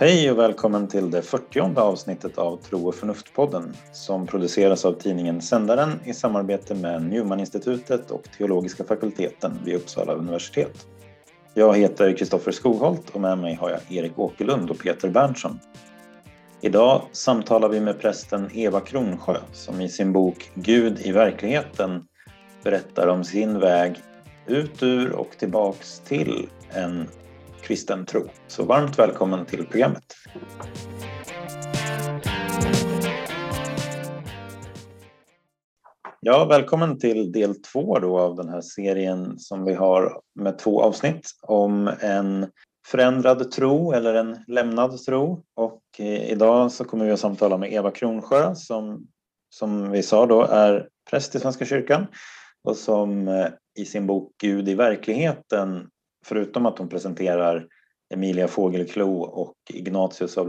Hej och välkommen till det 40 avsnittet av Tro och förnuft-podden som produceras av tidningen Sändaren i samarbete med Newman-institutet och Teologiska fakulteten vid Uppsala universitet. Jag heter Kristoffer Skogholt och med mig har jag Erik Åkerlund och Peter Berntsson. Idag samtalar vi med prästen Eva Kronsjö som i sin bok Gud i verkligheten berättar om sin väg ut ur och tillbaks till en kristen tro. Så varmt välkommen till programmet. Ja, välkommen till del två då av den här serien som vi har med två avsnitt om en förändrad tro eller en lämnad tro. Och eh, idag så kommer vi att samtala med Eva Kronsjö som, som vi sa då är präst i Svenska kyrkan och som eh, i sin bok Gud i verkligheten förutom att hon presenterar Emilia Fågelklo och Ignatius av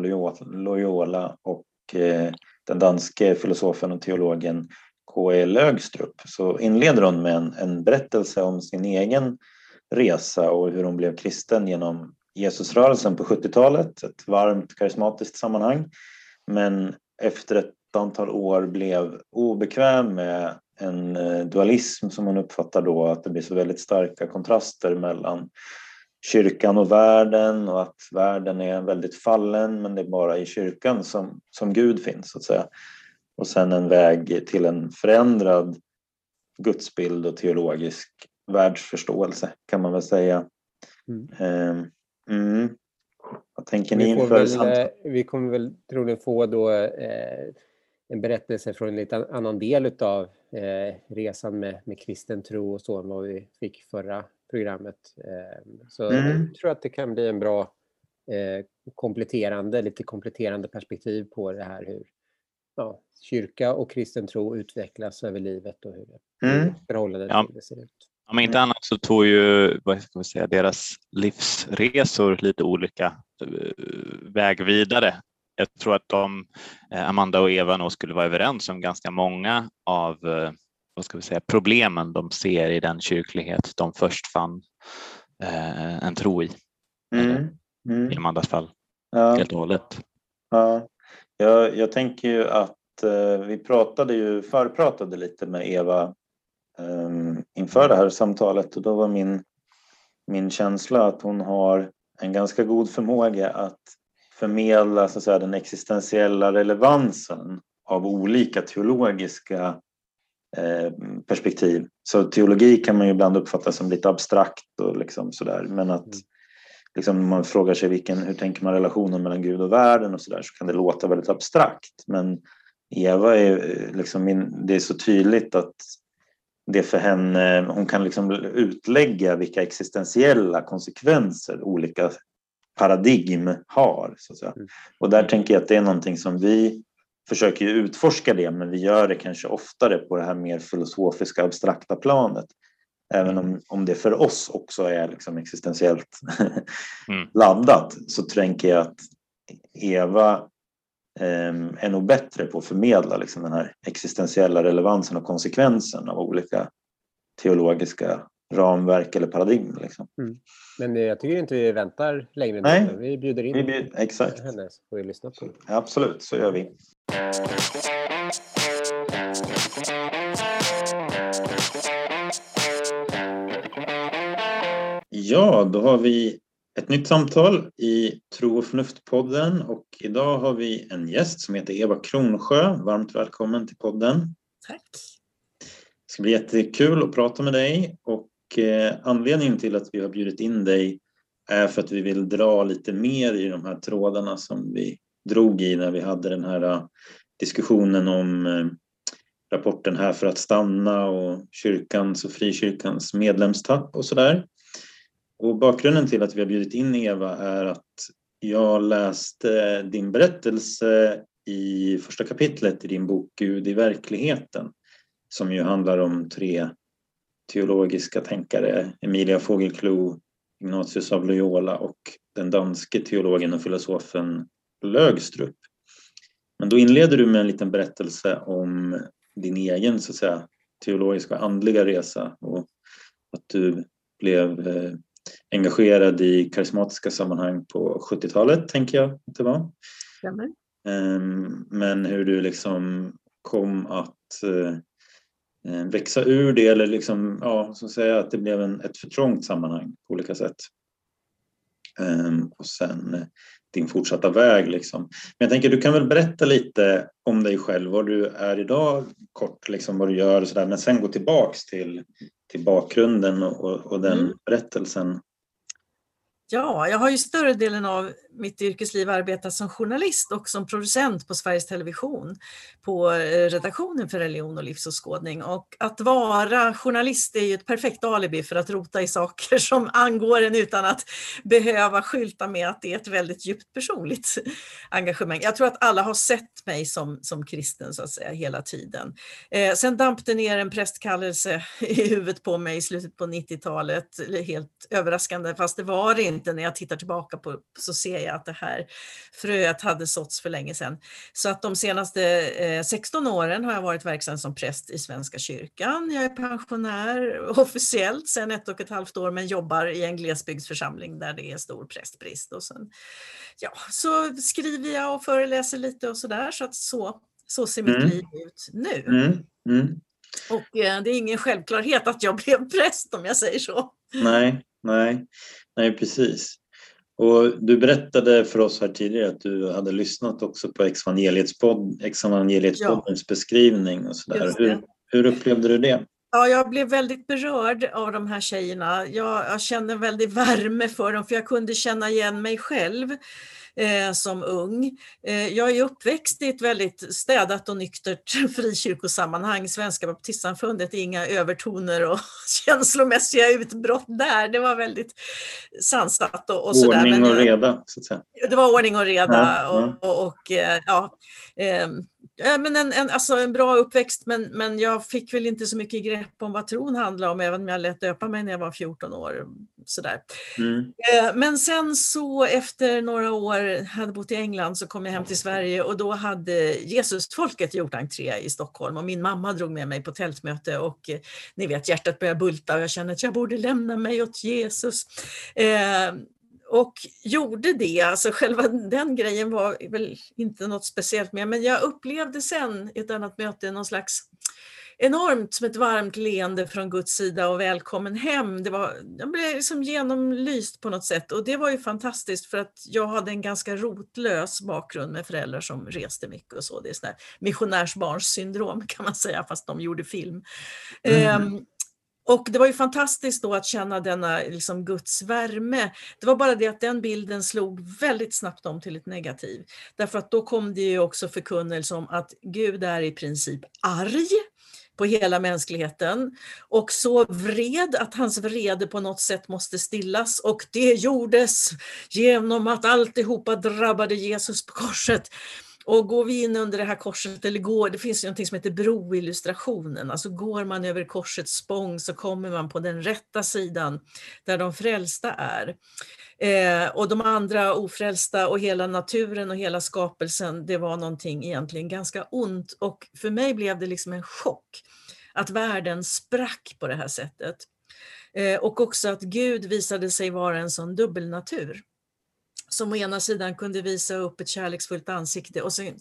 Loyola och eh, den danske filosofen och teologen K.E. Lögstrup så inleder hon med en, en berättelse om sin egen resa och hur hon blev kristen genom Jesusrörelsen på 70-talet, ett varmt karismatiskt sammanhang. Men efter ett antal år blev obekväm med en eh, dualism som hon uppfattar då att det blir så väldigt starka kontraster mellan kyrkan och världen och att världen är väldigt fallen men det är bara i kyrkan som, som Gud finns så att säga. Och sen en väg till en förändrad gudsbild och teologisk världsförståelse kan man väl säga. Mm. Mm. Vad tänker ni inför samtalet? Eh, vi kommer väl troligen få då eh, en berättelse från en lite annan del av eh, resan med, med kristen tro och så än vad vi fick förra programmet. Eh, så mm. jag tror att det kan bli en bra eh, kompletterande, lite kompletterande perspektiv på det här hur ja, kyrka och kristen tro utvecklas över livet och hur mm. förhållandet ja. det ser ut. Om inte annat så tog ju vad ska man säga, deras livsresor lite olika eh, väg vidare. Jag tror att de, Amanda och Eva nog skulle vara överens om ganska många av vad ska vi säga, problemen de ser i den kyrklighet de först fann eh, en tro i. Mm. Mm. I Amandas fall, ja. helt och hållet. Ja. Jag, jag tänker ju att eh, vi pratade ju, förpratade lite med Eva eh, inför det här samtalet och då var min, min känsla att hon har en ganska god förmåga att förmedla så att säga, den existentiella relevansen av olika teologiska Eh, perspektiv. Så teologi kan man ju ibland uppfatta som lite abstrakt och liksom sådär. Men att mm. liksom, man frågar sig vilken, hur tänker man relationen mellan Gud och världen och sådär så kan det låta väldigt abstrakt. Men Eva är liksom, det är så tydligt att det för henne, hon kan liksom utlägga vilka existentiella konsekvenser olika paradigm har. Så att säga. Mm. Och där tänker jag att det är någonting som vi försöker utforska det men vi gör det kanske oftare på det här mer filosofiska abstrakta planet. Även om, om det för oss också är liksom existentiellt mm. laddat så tänker jag att Eva är nog bättre på att förmedla liksom den här existentiella relevansen och konsekvensen av olika teologiska ramverk eller paradigm. Liksom. Mm. Men jag tycker inte vi väntar längre. Nej, vi bjuder in vi bjud, exakt. henne så får vi lyssna på Absolut, så gör vi. Ja, då har vi ett nytt samtal i Tro och förnuft-podden och idag har vi en gäst som heter Eva Kronsjö. Varmt välkommen till podden. Tack. Det ska bli jättekul att prata med dig och eh, anledningen till att vi har bjudit in dig är för att vi vill dra lite mer i de här trådarna som vi drog i när vi hade den här eh, diskussionen om eh, rapporten här för att stanna och kyrkans och frikyrkans medlemstapp och sådär. Och bakgrunden till att vi har bjudit in Eva är att jag läste din berättelse i första kapitlet i din bok Gud i verkligheten som ju handlar om tre teologiska tänkare, Emilia Fogelklou, Ignatius av Loyola och den danske teologen och filosofen Lögstrup. Men då inleder du med en liten berättelse om din egen så att säga, teologiska och andliga resa och att du blev eh, engagerad i karismatiska sammanhang på 70-talet, tänker jag att det var. Stämmer. Ehm, men hur du liksom kom att eh, växa ur det eller liksom, ja, så att säga att det blev en, ett för trångt sammanhang på olika sätt. Ehm, och sen eh, din fortsatta väg liksom. Men jag tänker du kan väl berätta lite om dig själv, var du är idag, kort liksom vad du gör och sådär, men sen gå tillbaks till, till bakgrunden och, och den Mm. berättelsen. Ja, jag har ju större delen av mitt yrkesliv arbetat som journalist och som producent på Sveriges Television på eh, redaktionen för religion och livsåskådning. Och att vara journalist är ju ett perfekt alibi för att rota i saker som angår en utan att behöva skylta med att det är ett väldigt djupt personligt engagemang. Jag tror att alla har sett mig som, som kristen så att säga hela tiden. Eh, sen damp det ner en prästkallelse i huvudet på mig i slutet på 90-talet, helt överraskande, fast det var det inte. När jag tittar tillbaka på så ser jag att det här fröet hade såtts för länge sedan. Så att de senaste eh, 16 åren har jag varit verksam som präst i Svenska kyrkan. Jag är pensionär officiellt sedan ett och ett halvt år men jobbar i en glesbygdsförsamling där det är stor prästbrist. Och sen, ja, så skriver jag och föreläser lite och sådär så att så, så ser mitt Mm. liv ut nu. Mm, mm. Och eh, det är ingen självklarhet att jag blev präst om jag säger så. Nej, nej, nej precis. Och du berättade för oss här tidigare att du hade lyssnat också på Exevangelietspodd, Exevangelietpoddens beskrivning och sådär. Hur, hur upplevde du det? Ja, jag blev väldigt berörd av de här tjejerna. Jag, jag kände en väldig värme för dem för jag kunde känna igen mig själv eh, som ung. Eh, jag är uppväxt i ett väldigt städat och nyktert frikyrkosammanhang. Svenska baptistsamfundet, inga övertoner och känslomässiga utbrott där. Det var väldigt sansat och, och sådär. Ordning och reda, så att säga. det var ordning och reda Ja, och, och, och eh, ja. Ja, men en, en, alltså en bra uppväxt men, men jag fick väl inte så mycket grepp om vad tron handlar om även om jag lät döpa mig när jag var 14 år. Sådär. Mm. Eh, Men sen så efter några år, hade bott i England, så kom jag hem till Sverige och då hade Jesusfolket gjort entré i Stockholm och min mamma drog med mig på tältmöte och eh, ni vet hjärtat började bulta och jag kände att jag borde lämna mig åt Jesus. Och gjorde det, alltså själva den grejen var väl inte något speciellt med, men jag upplevde sen i ett annat möte någon slags enormt som ett varmt leende från Guds sida och välkommen hem. Det var, jag blev liksom genomlyst på något sätt och det var ju fantastiskt för att jag hade en ganska rotlös bakgrund med föräldrar som reste mycket och så. Det är sån här missionärsbarnssyndrom kan man säga fast de gjorde film. Mm. Ehm, och det var ju fantastiskt då att känna denna liksom Guds värme. Det var bara det att den bilden slog väldigt snabbt om till ett negativ. Därför att då kom det ju också förkunnelse om att Gud är i princip arg på hela mänskligheten och så vred att hans vrede på något sätt måste stillas och det gjordes genom att alltihopa drabbade Jesus på korset. Och går vi in under det här korset, eller går, det finns ju någonting som heter broillustrationen, alltså går man över korsets spång så kommer man på den rätta sidan där de frälsta är. Eh, och de andra ofrälsta och hela naturen och hela skapelsen, det var någonting egentligen ganska ont. Och för mig blev det liksom en chock att världen sprack på det här sättet. Eh, och också att Gud visade sig vara en sån dubbelnatur som å ena sidan kunde visa upp ett kärleksfullt ansikte och sen,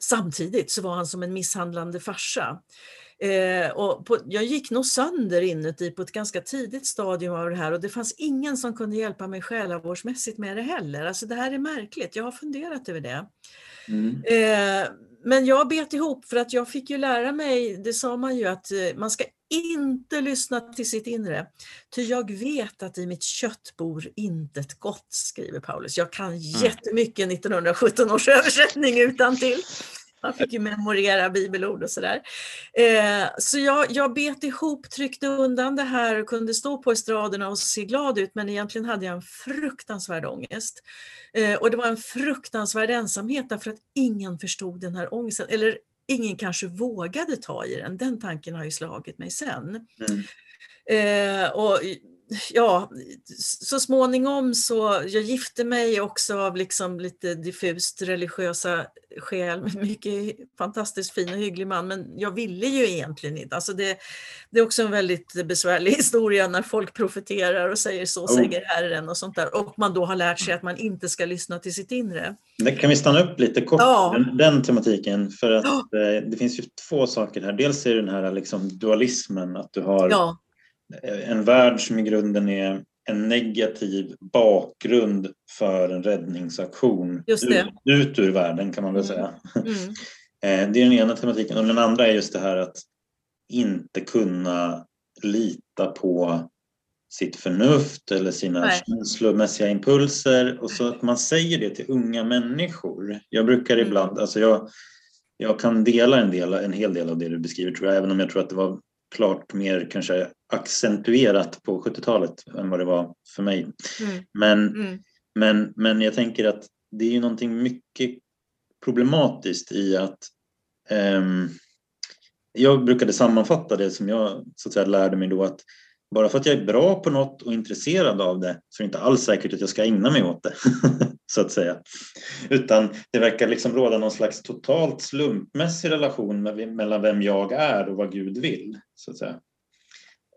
samtidigt så var han som en misshandlande farsa. Eh, och på, jag gick nog sönder inuti på ett ganska tidigt stadium av det här och det fanns ingen som kunde hjälpa mig själavårdsmässigt med det heller. Alltså det här är märkligt, jag har funderat över det. Mm. Eh, men jag bet ihop för att jag fick ju lära mig, det sa man ju att eh, man ska inte lyssna till sitt inre. Ty jag vet att i mitt kött bor intet gott, skriver Paulus. Jag kan jättemycket 1917 års översättning utan till. Man fick ju memorera bibelord och sådär. Eh, så jag, jag bet ihop, tryckte undan det här och kunde stå på estraderna och se glad ut men egentligen hade jag en fruktansvärd ångest. Eh, och det var en fruktansvärd ensamhet därför att ingen förstod den här ångesten. Eller ingen kanske vågade ta i den. Den tanken har ju slagit mig sen. Mm. Eh, och ja, så småningom så, jag gifte mig också av liksom lite diffust religiösa skäl med mycket fantastiskt fin och hygglig man, men jag ville ju egentligen inte. Alltså det, det är också en väldigt besvärlig historia när folk profeterar och säger så oh. säger Herren och sånt där, och man då har lärt sig att man inte ska lyssna till sitt inre. Det kan vi stanna upp lite kort, ja. den, den tematiken, för att ja. Eh, det finns ju två saker här. Dels är det den här liksom dualismen, att du har ja en värld som i grunden är en negativ bakgrund för en räddningsaktion ut, ut ur världen kan man väl säga. Mm. Mm. Eh, det är den ena tematiken och den andra är just det här att inte kunna lita på sitt förnuft eller sina Nej. känslomässiga impulser och så att man säger det till unga människor. Jag brukar mm. ibland, alltså jag, jag kan dela en, del, en hel del av det du beskriver tror jag, även om jag tror att det var klart mer kanske accentuerat på 70-talet än vad det var för mig. Mm. Men, mm. Men, men jag tänker att det är ju någonting mycket problematiskt i att um, jag brukade sammanfatta det som jag så att säga, lärde mig då att bara för att jag är bra på något och intresserad av det så är det inte alls säkert att jag ska ägna mig åt det. så att säga. Utan det verkar liksom råda någon slags totalt slumpmässig relation mellan vem jag är och vad Gud vill. Så att säga.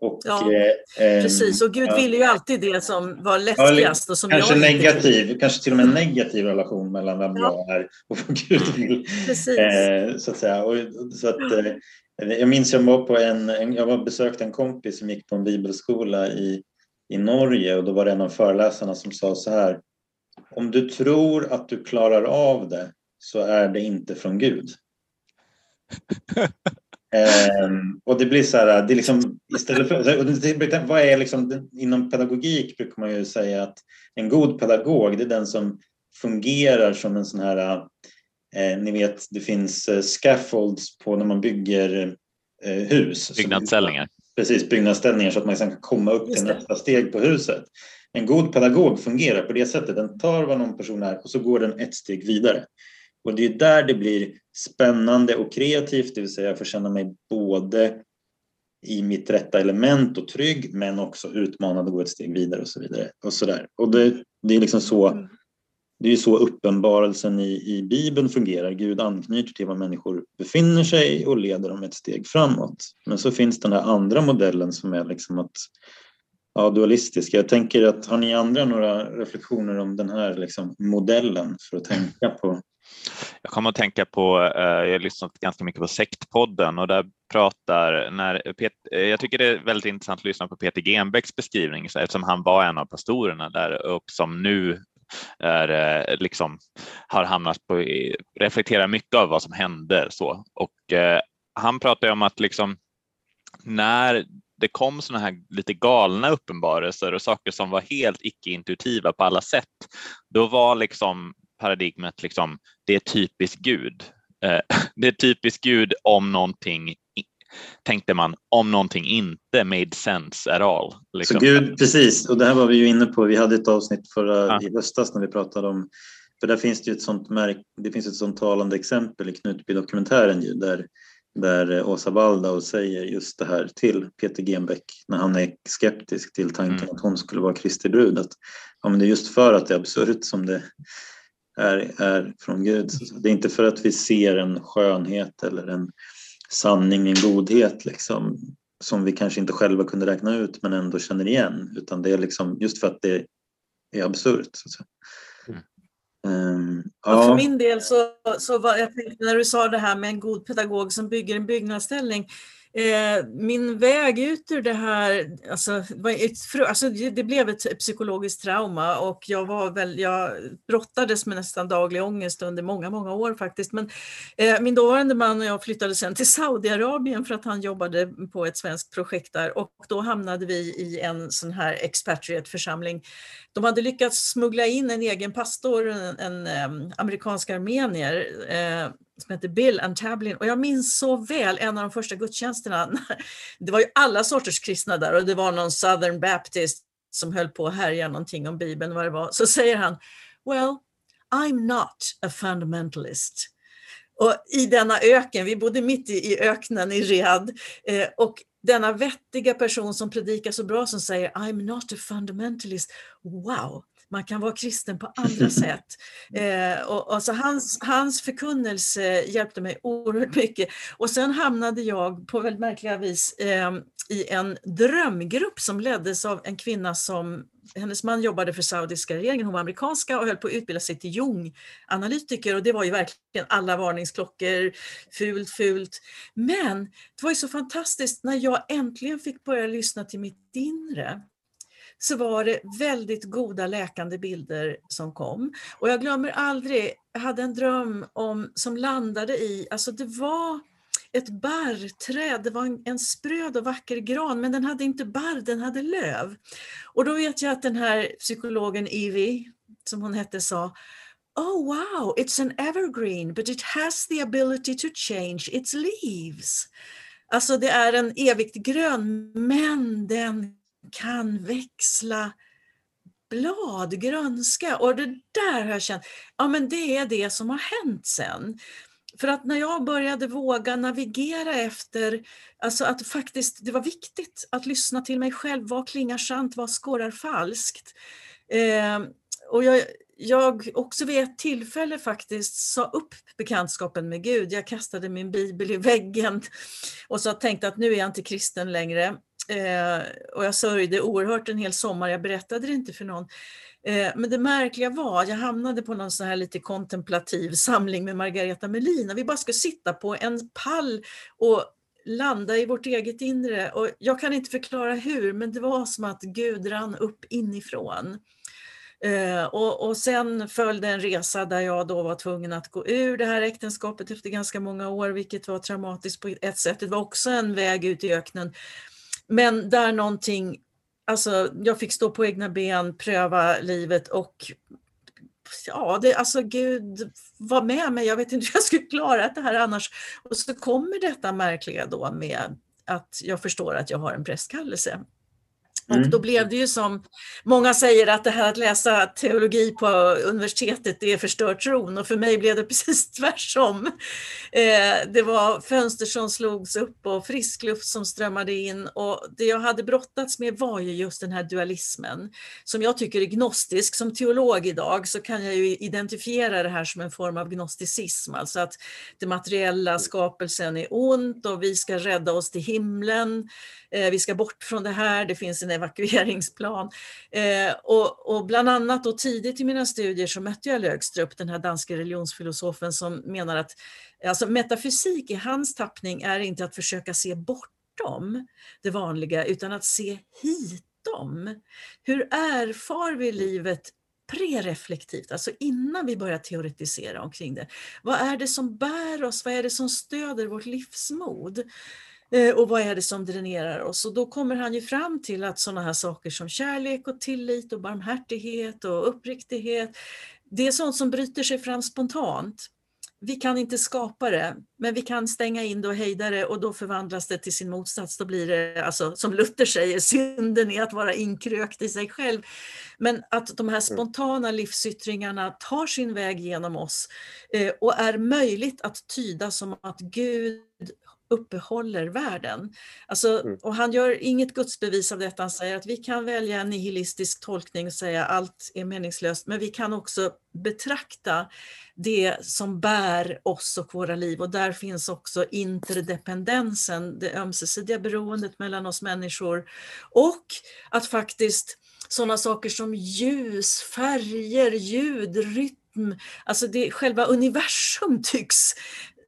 Och, ja, eh, precis, och Gud ja. ville ju alltid det som var läskigast. Och som kanske, jag negativ, kanske till och med en negativ relation mellan vem ja. jag är och vad Gud vill. Precis. Eh, så att säga. Och, så att, eh, jag minns jag var på en, jag var besökte en kompis som gick på en bibelskola i, i Norge och då var det en av föreläsarna som sa så här. Om du tror att du klarar av det så är det inte från Gud. Um, och det blir så här, det är liksom, istället för, vad är liksom, inom pedagogik brukar man ju säga att en god pedagog det är den som fungerar som en sån här, ni vet det finns eh, scaffolds på när man bygger eh, hus. Byggnadsställningar. Precis, byggnadsställningar så att man sen kan komma upp till nästa steg på huset. En god pedagog fungerar på det sättet, den tar vad någon person är och så går den ett steg vidare. Och det är där det blir spännande och kreativt, det vill säga jag får känna mig både i mitt rätta element och trygg men också utmanad och gå ett steg vidare och så vidare. Och, så där. och det, det är liksom så mm det är så uppenbarelsen i, i Bibeln fungerar. Gud anknyter till var människor befinner sig och leder dem ett steg framåt. Men så finns den här andra modellen som är liksom att ja, dualistisk. Jag tänker att har ni andra några reflektioner om den här liksom, modellen för att tänka på jag kommer att tänka på, eh, jag har lyssnat ganska mycket på Sektpodden och där pratar, när Pet, eh, jag tycker det är väldigt intressant att lyssna på Peter Genbecks beskrivning eftersom han var en av pastorerna där och som nu är, eh, liksom, har hamnat på, reflekterar mycket av vad som hände så och eh, han pratar om att liksom när det kom sådana här lite galna uppenbarelser och saker som var helt icke-intuitiva på alla sätt, då var liksom paradigmet liksom, det är typiskt Gud. Eh, det är typiskt Gud om någonting tänkte man om någonting inte made sense at all. Liksom. Så Gud, precis, och det här var vi ju inne på. Vi hade ett avsnitt förra ja. i höstas när vi pratade om, för där finns det ju ett sånt märk, det finns ett sånt talande exempel i Knutby-dokumentären där, där Åsa Waldau säger just det här till Peter Genbeck när han är skeptisk till tanken mm. att hon skulle vara Kristi brud. Att, ja, men det är just för att det är absurt som det är, är från Gud. Det är inte för att vi ser en skönhet eller en sanning, en godhet liksom, som vi kanske inte själva kunde räkna ut men ändå känner igen utan det är liksom just för att det är absurt. Mm. Um, ja. För min del så, så var jag tänkte när du sa det här med en god pedagog som bygger en byggnadsställning Eh, min väg ut ur det här, alltså, alltså, det blev ett psykologiskt trauma och jag, var väl, jag brottades med nästan daglig ångest under många, många år faktiskt. Men eh, min dåvarande man och jag flyttade sen till Saudiarabien för att han jobbade på ett svenskt projekt där och då hamnade vi i en sån här expatriate-församling. De hade lyckats smuggla in en egen pastor, en, en, en eh, amerikansk armenier, eh, som heter Bill and Tablin och jag minns så väl en av de första gudstjänsterna. Det var ju alla sorters kristna där och det var någon Southern Baptist som höll på att härja någonting om Bibeln vad det var. Så säger han Well, I'm not a fundamentalist. Och i denna öken, vi bodde mitt i, i öknen i Riyadh, eh, och denna vettiga person som predikar så bra som säger I'm not a fundamentalist. Wow, man kan vara kristen på andra sätt. Eh, och, och, så hans, hans förkunnelse hjälpte mig oerhört mycket. Och sen hamnade jag på väldigt märkliga vis eh, i en drömgrupp som leddes av en kvinna som hennes man jobbade för saudiska regeringen, hon var amerikanska och höll på att utbilda sig till Jung-analytiker och det var ju verkligen alla varningsklockor, fult, fult. Men det var ju så fantastiskt när jag äntligen fick börja lyssna till mitt inre så var det väldigt goda läkande bilder som kom. Och jag glömmer aldrig, jag hade en dröm om, som landade i, alltså det var ett barrträd, det var en, en spröd och vacker gran men den hade inte barr, den hade löv. Och då vet jag att den här psykologen Evie, som hon hette, sa Oh wow, it's an evergreen but it has the ability to change its leaves. Alltså det är en evigt grön men den kan växla blad, grönska och det där har jag känt, ja men det är det som har hänt sen. För att när jag började våga navigera efter, alltså att faktiskt det var viktigt att lyssna till mig själv, vad klingar sant, vad skorrar falskt. Eh, och jag, jag också vid ett tillfälle faktiskt sa upp bekantskapen med Gud. Jag kastade min bibel i väggen och så tänkte att nu är jag inte kristen längre. Eh, och jag sörjde oerhört en hel sommar, jag berättade det inte för någon. Eh, men det märkliga var, jag hamnade på någon sån här lite kontemplativ samling med Margareta Melin, vi bara skulle sitta på en pall och landa i vårt eget inre. Och jag kan inte förklara hur, men det var som att Gud rann upp inifrån. Eh, och, och sen följde en resa där jag då var tvungen att gå ur det här äktenskapet efter ganska många år, vilket var traumatiskt på ett sätt. Det var också en väg ut i öknen. Men där någonting alltså, jag fick stå på egna ben, pröva livet och ja, det, alltså Gud var med mig. Jag vet inte hur jag skulle klara det här annars. Och så kommer detta märkliga då med att jag förstår att jag har en prästkallelse. Mm. Och då blev det ju som många säger att det här att läsa teologi på universitetet det förstör tron och för mig blev det precis tvärtom. Eh, det var fönster som slogs upp och frisk luft som strömmade in och det jag hade brottats med var ju just den här dualismen som jag tycker är gnostisk. Som teolog idag så kan jag ju identifiera det här som en form av gnosticism, alltså att det materiella skapelsen är ont och vi ska rädda oss till himlen Eh, vi ska bort från det här, det finns en evakueringsplan. Eh, och, och bland annat då tidigt i mina studier så mötte jag Lögstrup, den här danska religionsfilosofen som menar att alltså metafysik i hans tappning är inte att försöka se bortom det vanliga utan att se hitom. Hur erfar vi livet prereflektivt, alltså innan vi börjar teoretisera omkring det. Vad är det som bär oss? Vad är det som stöder vårt livsmod? Eh, och vad är det som dränerar oss? Och då kommer han ju fram till att sådana här saker som kärlek och tillit och barmhärtighet och uppriktighet, det är sånt som bryter sig fram spontant. Vi kan inte skapa det, men vi kan stänga in det och hejda det och då förvandlas det till sin motsats. Då blir det, alltså, som Luther säger, synden är att vara inkrökt i sig själv. Men att de här mm. spontana livsyttringarna tar sin väg genom oss eh, och är möjligt att tyda som att Gud uppehåller världen. Alltså, mm. och han gör inget gudsbevis av detta, han säger att vi kan välja en nihilistisk tolkning och säga allt är meningslöst, men vi kan också betrakta det som bär oss och våra liv och där finns också interdependensen, det ömsesidiga beroendet mellan oss människor och att faktiskt sådana saker som ljus, färger, ljud, rytm, alltså det, själva universum tycks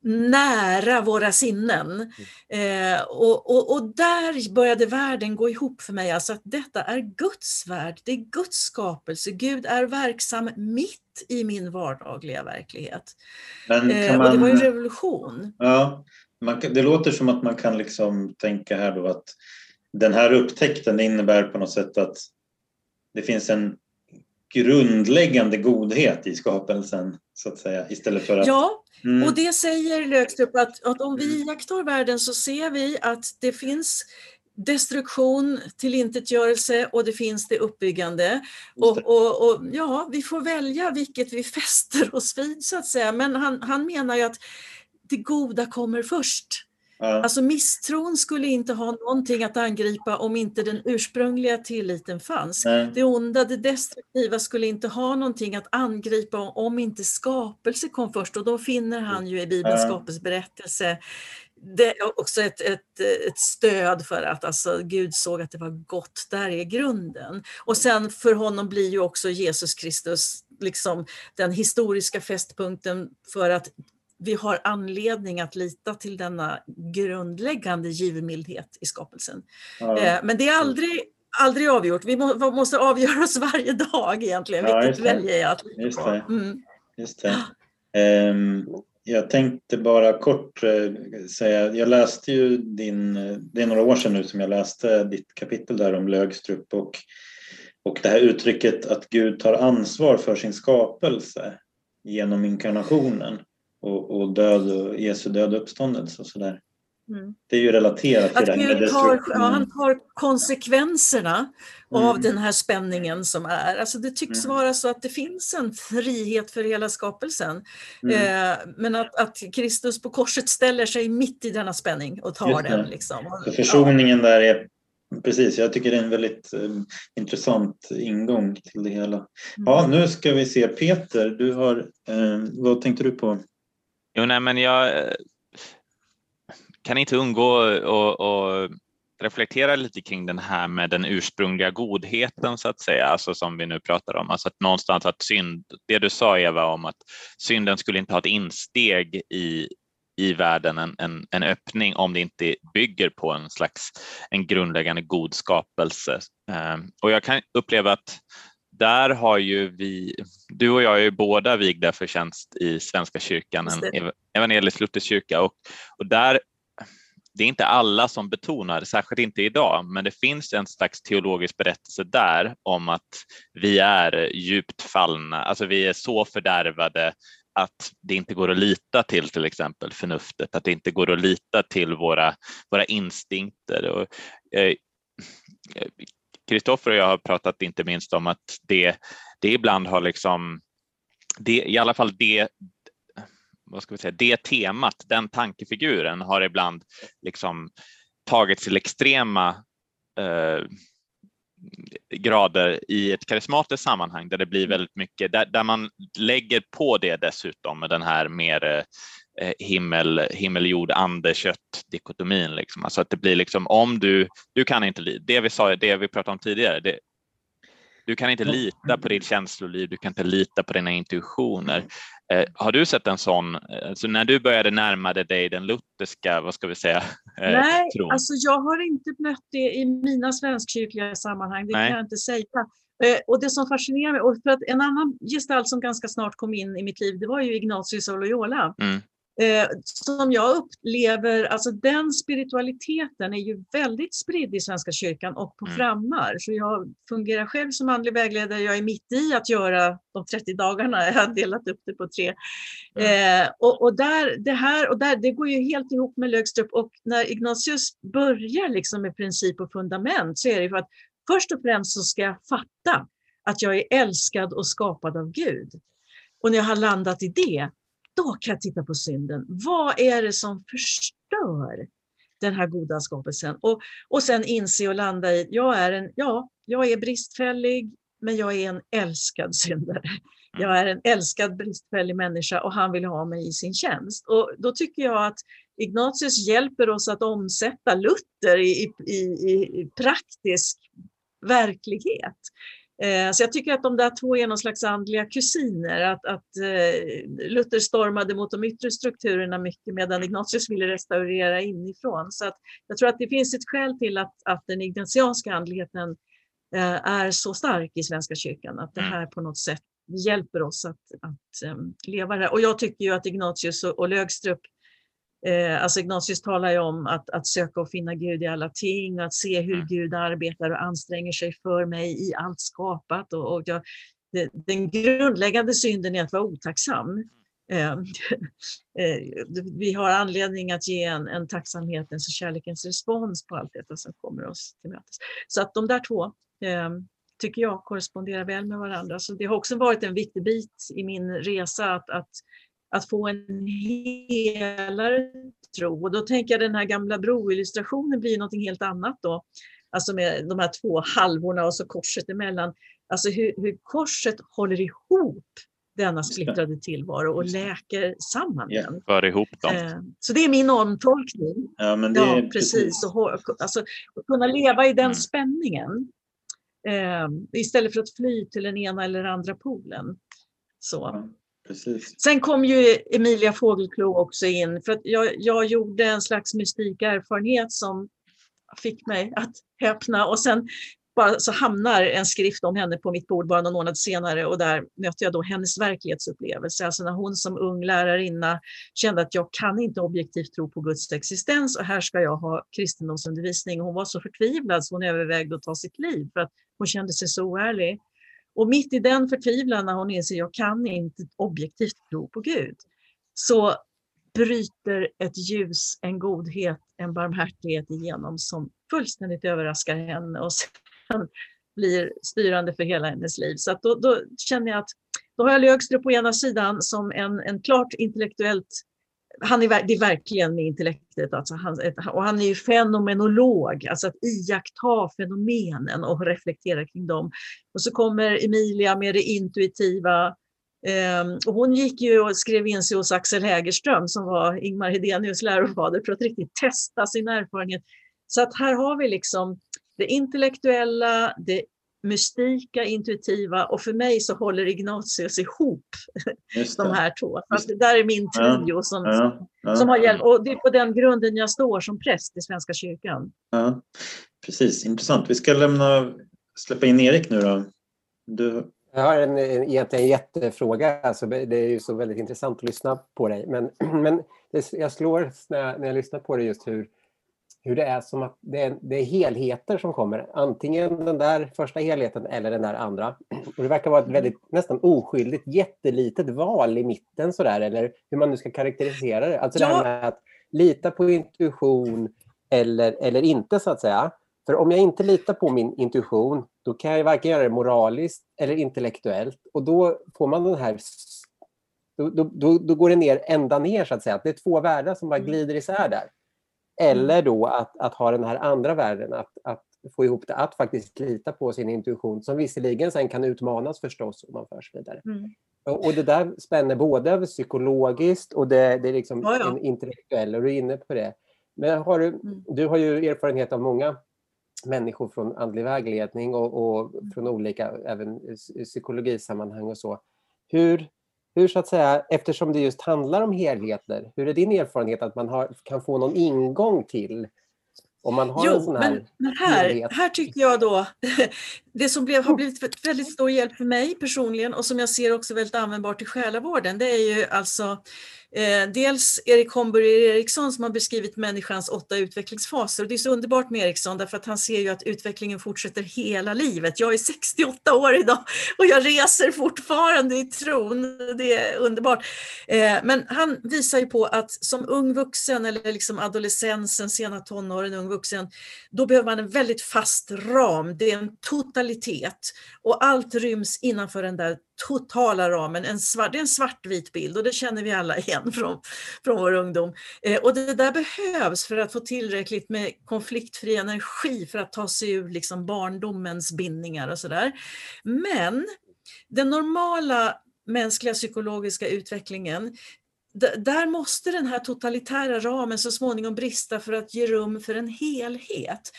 nära våra sinnen. Mm. Eh, och, och, och, där började världen gå ihop för mig, alltså att detta är Guds värld, det är Guds skapelse, Gud är verksam mitt i min vardagliga verklighet. Men eh, man, och det var en revolution. Ja, man, det låter som att man kan liksom tänka här då att den här upptäckten innebär på något sätt att det finns en grundläggande godhet i skapelsen så att säga istället för att... Ja, mm. och det säger Lögstrup att, att om vi iakttar världen så ser vi att det finns destruktion, tillintetgörelse och det finns det uppbyggande. Och, och, och, ja, vi får välja vilket vi fäster oss vid så att säga. Men han, han menar ju att det goda kommer först. Alltså misstron skulle inte ha någonting att angripa om inte den ursprungliga tilliten fanns. Nej. Det onda, det destruktiva skulle inte ha någonting att angripa om inte skapelse kom först och då finner han ju i Bibelns skapelseberättelse det är också ett, ett, ett stöd för att alltså, Gud såg att det var gott, där är grunden. Och sen för honom blir ju också Jesus Kristus liksom den historiska fästpunkten för att vi har anledning att lita till denna grundläggande givmildhet i skapelsen. Ja. Eh, Men det är aldrig, aldrig avgjort. Vi må, vi måste avgöra oss varje dag egentligen. Ja, Vilket väljer jag att Just lita det. på. Mm. Just det. Ehm, jag tänkte bara kort eh, säga, jag läste ju din, det är några år sedan nu som jag läste ditt kapitel där om Lögstrup och, och det här uttrycket att Gud tar ansvar för sin skapelse genom inkarnationen och, och död och Jesu död och uppståndelse och sådär. Mm. Det är ju relaterat till Att det här Gud tar, ja, destruktionen. han tar konsekvenserna av Mm. den här spänningen som är. Alltså det tycks Mm. vara så att det finns en frihet för hela skapelsen. Mm. Eh, men att, att Kristus på korset ställer sig mitt i denna spänning och tar den. Liksom. Så försoningen där är Precis, jag tycker det är en väldigt eh, intressant ingång till det hela. Mm. Ja, nu ska vi se. Peter, du har, eh, vad tänkte du på? Jo, nej, men jag eh, kan inte undgå att reflektera lite kring den här med den ursprungliga godheten så att säga, alltså som vi nu pratar om. Alltså att någonstans att synd, det du sa Eva om att synden skulle inte ha ett insteg i, i världen, en, en, en öppning om det inte bygger på en slags en grundläggande god skapelse. Ehm, och jag kan uppleva att där har ju vi, du och jag är ju båda vigda för tjänst i Svenska kyrkan, en det. ev- evangelisk luthersk kyrka och, och där det är inte alla som betonar, särskilt inte idag, men det finns en slags teologisk berättelse där om att vi är djupt fallna, alltså vi är så fördärvade att det inte går att lita till till exempel förnuftet, att det inte går att lita till våra, våra instinkter. Och, eh, Kristoffer och jag har pratat inte minst om att det, det ibland har liksom, det, i alla fall det, vad ska vi säga, det temat, den tankefiguren har ibland liksom tagits till extrema eh, grader i ett karismatiskt sammanhang där det blir väldigt mycket, där, där man lägger på det dessutom med den här mer eh, himmel, himmel, jord, ande, kött dikotomin. Liksom. Alltså att det blir liksom om du, du kan inte, det vi sa, det vi pratade om tidigare, det, du kan inte lita på ditt känsloliv, du kan inte lita på dina intuitioner. Eh, har du sett en sån, eh, så när du började närma dig den lutherska, vad ska vi säga, eh, Nej, tron? alltså jag har inte mött det i mina svenskkyrkliga sammanhang, det Nej. kan jag inte säga. Eh, Och det som fascinerar mig, och för att en annan gestalt som ganska snart kom in i mitt liv, det var ju Ignatius av Loyola. Mm. Eh, som jag upplever, alltså den spiritualiteten är ju väldigt spridd i Svenska kyrkan och på Mm. frammarsch. Så jag fungerar själv som andlig vägledare, jag är mitt i att göra de 30 dagarna, jag har delat upp det på tre. Eh, och, och, där, det här, och där, det går ju helt ihop med Lögstrup och när Ignatius börjar liksom med princip och fundament så är det för att först och främst så ska jag fatta att jag är älskad och skapad av Gud. Och när jag har landat i det, då kan jag titta på synden. Vad är det som förstör den här goda skapelsen? Och, och sen inse och landa i, jag är, en, ja, jag är bristfällig, men jag är en älskad syndare. Jag är en älskad bristfällig människa och han vill ha mig i sin tjänst. Och då tycker jag att Ignatius hjälper oss att omsätta Luther i, i, i, i praktisk verklighet. Eh, Så jag tycker att de där två är någon slags andliga kusiner. Att, att eh, Luther stormade mot de yttre strukturerna mycket medan Ignatius ville restaurera inifrån. Så att jag tror att det finns ett skäl till att, att den ignatianska andligheten eh, är så stark i Svenska kyrkan. Att det här på något sätt hjälper oss att, att leva det. Och jag tycker ju att Ignatius och, och Lögstrup Eh, alltså Ignatius talar ju om att, att söka och finna Gud i alla ting, att se hur Mm. Gud arbetar och anstränger sig för mig i allt skapat. Och, och jag, det, den grundläggande synden är att vara otacksam. Eh, eh, vi har anledning att ge en, en tacksamhetens och kärlekens respons på allt detta som kommer oss till mötes. Så att de där två eh, tycker jag korresponderar väl med varandra. Så det har också varit en viktig bit i min resa att, att att få en helare tro. Och då tänker jag den här gamla broillustrationen blir något helt annat då. Alltså med de här två halvorna och så korset emellan. Alltså hur, hur korset håller ihop denna splittrade tillvaro och läker samman den. För ihop dem. Eh, så det är min omtolkning. Ja, men det Ja, är precis. Och, alltså, att kunna leva i den Mm. spänningen eh, istället för att fly till den ena eller andra polen. Så. Precis. Sen kom ju Emilia Fågelklo också in för att jag, jag gjorde en slags mystik erfarenhet som fick mig att häpna och sen bara så hamnar en skrift om henne på mitt bord bara någon månad senare och där möter jag då hennes verklighetsupplevelse. Alltså när hon som ung lärarinna kände att jag kan inte objektivt tro på Guds existens och här ska jag ha kristendomsundervisning. Hon var så förtvivlad så hon övervägde att ta sitt liv för att hon kände sig så oärlig. Och mitt i den förtvivlan när hon inser jag kan inte objektivt tro på Gud, så bryter ett ljus, en godhet, en barmhärtighet igenom som fullständigt överraskar henne och sen blir styrande för hela hennes liv. Så att då, då känner jag att då har jag Lögstrup på ena sidan som en, en klart intellektuellt han är, det är verkligen med intellektet, alltså han, och han är ju fenomenolog, alltså att iaktta fenomenen och reflektera kring dem. Och så kommer Emilia med det intuitiva. Ehm, och hon gick ju och skrev in sig hos Axel Hägerström som var Ingmar Hedenius lärofader för att riktigt testa sin erfarenhet. Så att här har vi liksom det intellektuella, det mystika, intuitiva och för mig så håller Ignatius ihop Just de här två. Det där är min Ja, trio som, Ja, ja, som har hjälpt. Och det är på den grunden jag står som präst i Svenska kyrkan. Ja, precis, intressant. Vi ska lämna, släppa in Erik nu då. Du, Jag har en, en, egentligen en jättefråga. Alltså, det är ju så väldigt intressant att lyssna på dig. Men, men det, jag slår när jag, när jag lyssnar på det just hur, hur det är som att det är, det är helheter som kommer. Antingen den där första helheten eller den där andra. Och det verkar vara ett väldigt nästan oskyldigt jättelitet val i mitten sådär. Eller hur man nu ska karaktärisera det. Alltså det Ja. här med att lita på intuition eller, eller inte så att säga. För om jag inte litar på min intuition, då kan jag varken göra det moraliskt eller intellektuellt. Och då får man den här... Då, då, då, går det ner ända ner, så att säga. Det är två världar som bara Mm. glider isär där. Eller då att, att ha den här andra världen, att, att få ihop det, att faktiskt lita på sin intuition, som visserligen sen kan utmanas förstås om man förs vidare. Mm. Och, det där spänner både över psykologiskt och det, det är liksom Ja, ja. en intellektuell, och du är inne på det. Men har du, Mm. du har ju erfarenhet av många människor från andlig vägledning och, och från olika även psy- psykologisammanhang och så. Hur, hur så att säga, eftersom det just handlar om helheter, hur är din erfarenhet att man har, kan få någon ingång till om man har en Jo, sån här... men, men här, helhet. här tycker jag då, det som blev, har blivit väldigt stor hjälp för mig personligen och som jag ser också väldigt användbart i själavården, det är ju alltså Eh, dels Erik Homburg Eriksson som har beskrivit människans åtta utvecklingsfaser. Och det är så underbart med Eriksson därför att han ser ju att utvecklingen fortsätter hela livet. Jag är 68 år idag och jag reser fortfarande i tron. Det är underbart. Eh, men han visar ju på att som ung vuxen eller liksom adolescensen, sena tonåren, ung vuxen, då behöver man en väldigt fast ram. Det är en totalitet och allt ryms innanför den där totala ramen. En svart, det är en svartvit bild och det känner vi alla igen från, från vår ungdom. Eh, och det där behövs för att få tillräckligt med konfliktfri energi för att ta sig ur liksom barndomens bindningar och sådär. Men den normala mänskliga psykologiska utvecklingen där måste den här totalitära ramen så småningom brista för att ge rum för en helhet.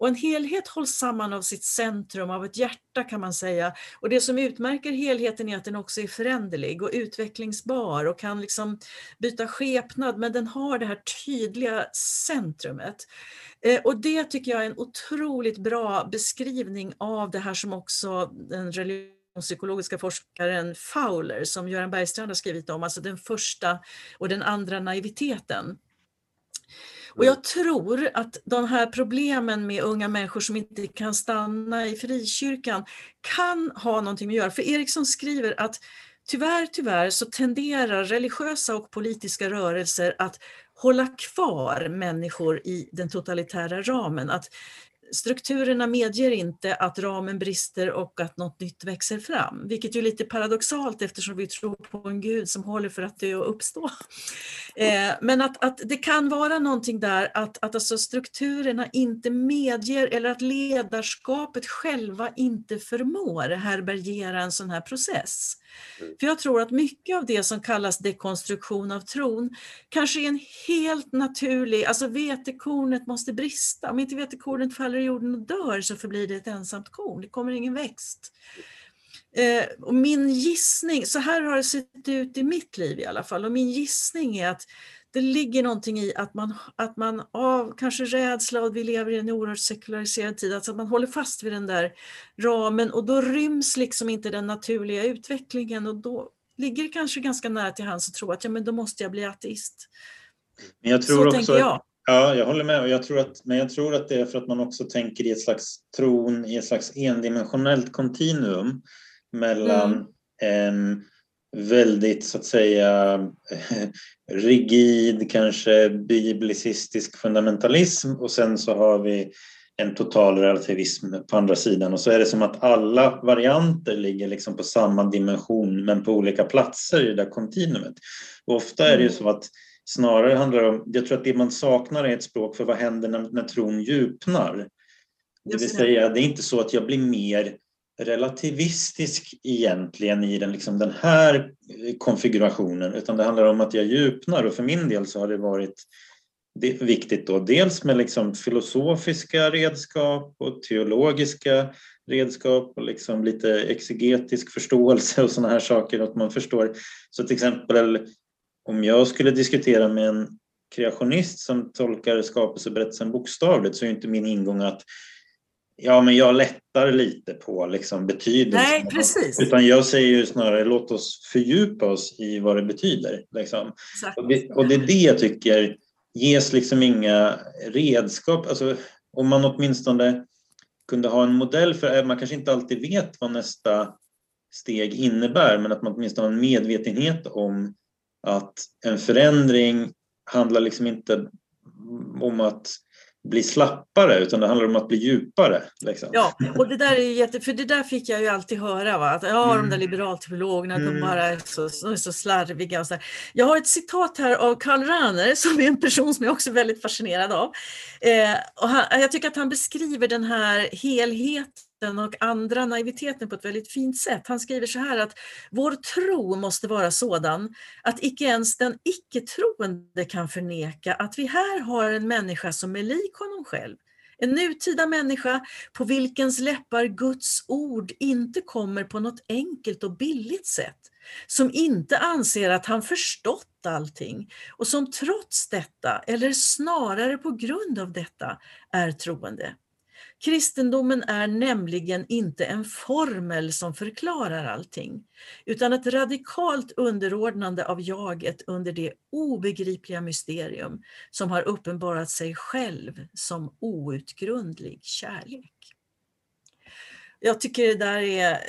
Och en helhet hålls samman av sitt centrum, av ett hjärta kan man säga. Och det som utmärker helheten är att den också är föränderlig och utvecklingsbar och kan liksom byta skepnad, men den har det här tydliga centrumet. Eh, och det tycker jag är en otroligt bra beskrivning av det här som också den religionspsykologiska forskaren Fowler, som Göran Bergstrand har skrivit om, alltså den första och den andra naiviteten. Och jag tror att de här problemen med unga människor som inte kan stanna i frikyrkan kan ha någonting att göra. För Eriksson skriver att tyvärr, tyvärr så tenderar religiösa och politiska rörelser att hålla kvar människor i den totalitära ramen. Att strukturerna medger inte att ramen brister och att något nytt växer fram, vilket är lite paradoxalt eftersom vi tror på en Gud som håller för att dö och uppstå. Eh, men att, att det kan vara någonting där att, att alltså strukturerna inte medger eller att ledarskapet själva inte förmår härbärgera en sån här process. Mm. För jag tror att mycket av det som kallas dekonstruktion av tron kanske är en helt naturlig, alltså vetekornet måste brista. Om inte vetekornet faller i jorden och dör så förblir det ett ensamt korn, det kommer ingen växt. Eh, och min gissning, så här har det sett ut i mitt liv i alla fall, och min gissning är att det ligger någonting i att man, att man av kanske rädsla och vi lever i en oerhört sekulariserad tid, alltså att man håller fast vid den där ramen och då ryms liksom inte den naturliga utvecklingen och då ligger det kanske ganska nära till hands att tro att ja, men då måste jag bli ateist. Men jag tror Så också, tänker jag. Ja, jag håller med. Och jag tror att, men jag tror att det är för att man också tänker i ett slags tron, i ett slags endimensionellt kontinuum mellan mm. eh, väldigt så att säga rigid, kanske biblicistisk fundamentalism och sen så har vi en total relativism på andra sidan och så är det som att alla varianter ligger liksom på samma dimension men på olika platser i det där kontinuumet. Och ofta är det ju mm. så att snarare handlar det om, jag tror att det man saknar är ett språk för vad händer när, när tron djupnar. Det vill säga, det är inte så att jag blir mer relativistisk egentligen i den, liksom den här konfigurationen utan det handlar om att jag djupnar och för min del så har det varit viktigt då dels med liksom filosofiska redskap och teologiska redskap och liksom lite exegetisk förståelse och sådana här saker att man förstår. Så till exempel om jag skulle diskutera med en kreationist som tolkar skapelseberättelsen bokstavligt så är inte min ingång att Ja, men jag lättar lite på liksom betydelsen. Nej, precis. Utan jag säger ju snarare låt oss fördjupa oss i vad det betyder. Liksom. Och, det, och, det, är det jag tycker ges liksom inga redskap. Alltså, om man åtminstone kunde ha en modell för, man kanske inte alltid vet vad nästa steg innebär, men att man åtminstone har en medvetenhet om att en förändring handlar liksom inte om att bli slappare utan det handlar om att bli djupare. Liksom. Ja, och det där är jätte, för det där fick jag ju alltid höra, va? att ja, mm. de där liberalteologerna mm. de bara är så, de är så slarviga. Och så Jag har ett citat här av Karl Rahner som är en person som jag också är väldigt fascinerad av. Eh, och han, jag tycker att han beskriver den här helheten och andra naiviteten på ett väldigt fint sätt. Han skriver så här att vår tro måste vara sådan att icke ens den icke-troende kan förneka att vi här har en människa som är lik honom själv. En nutida människa på vilkens läppar Guds ord inte kommer på något enkelt och billigt sätt, som inte anser att han förstått allting och som trots detta, eller snarare på grund av detta, är troende. Kristendomen är nämligen inte en formel som förklarar allting, utan ett radikalt underordnande av jaget under det obegripliga mysterium som har uppenbarat sig själv som outgrundlig kärlek. Jag tycker det där är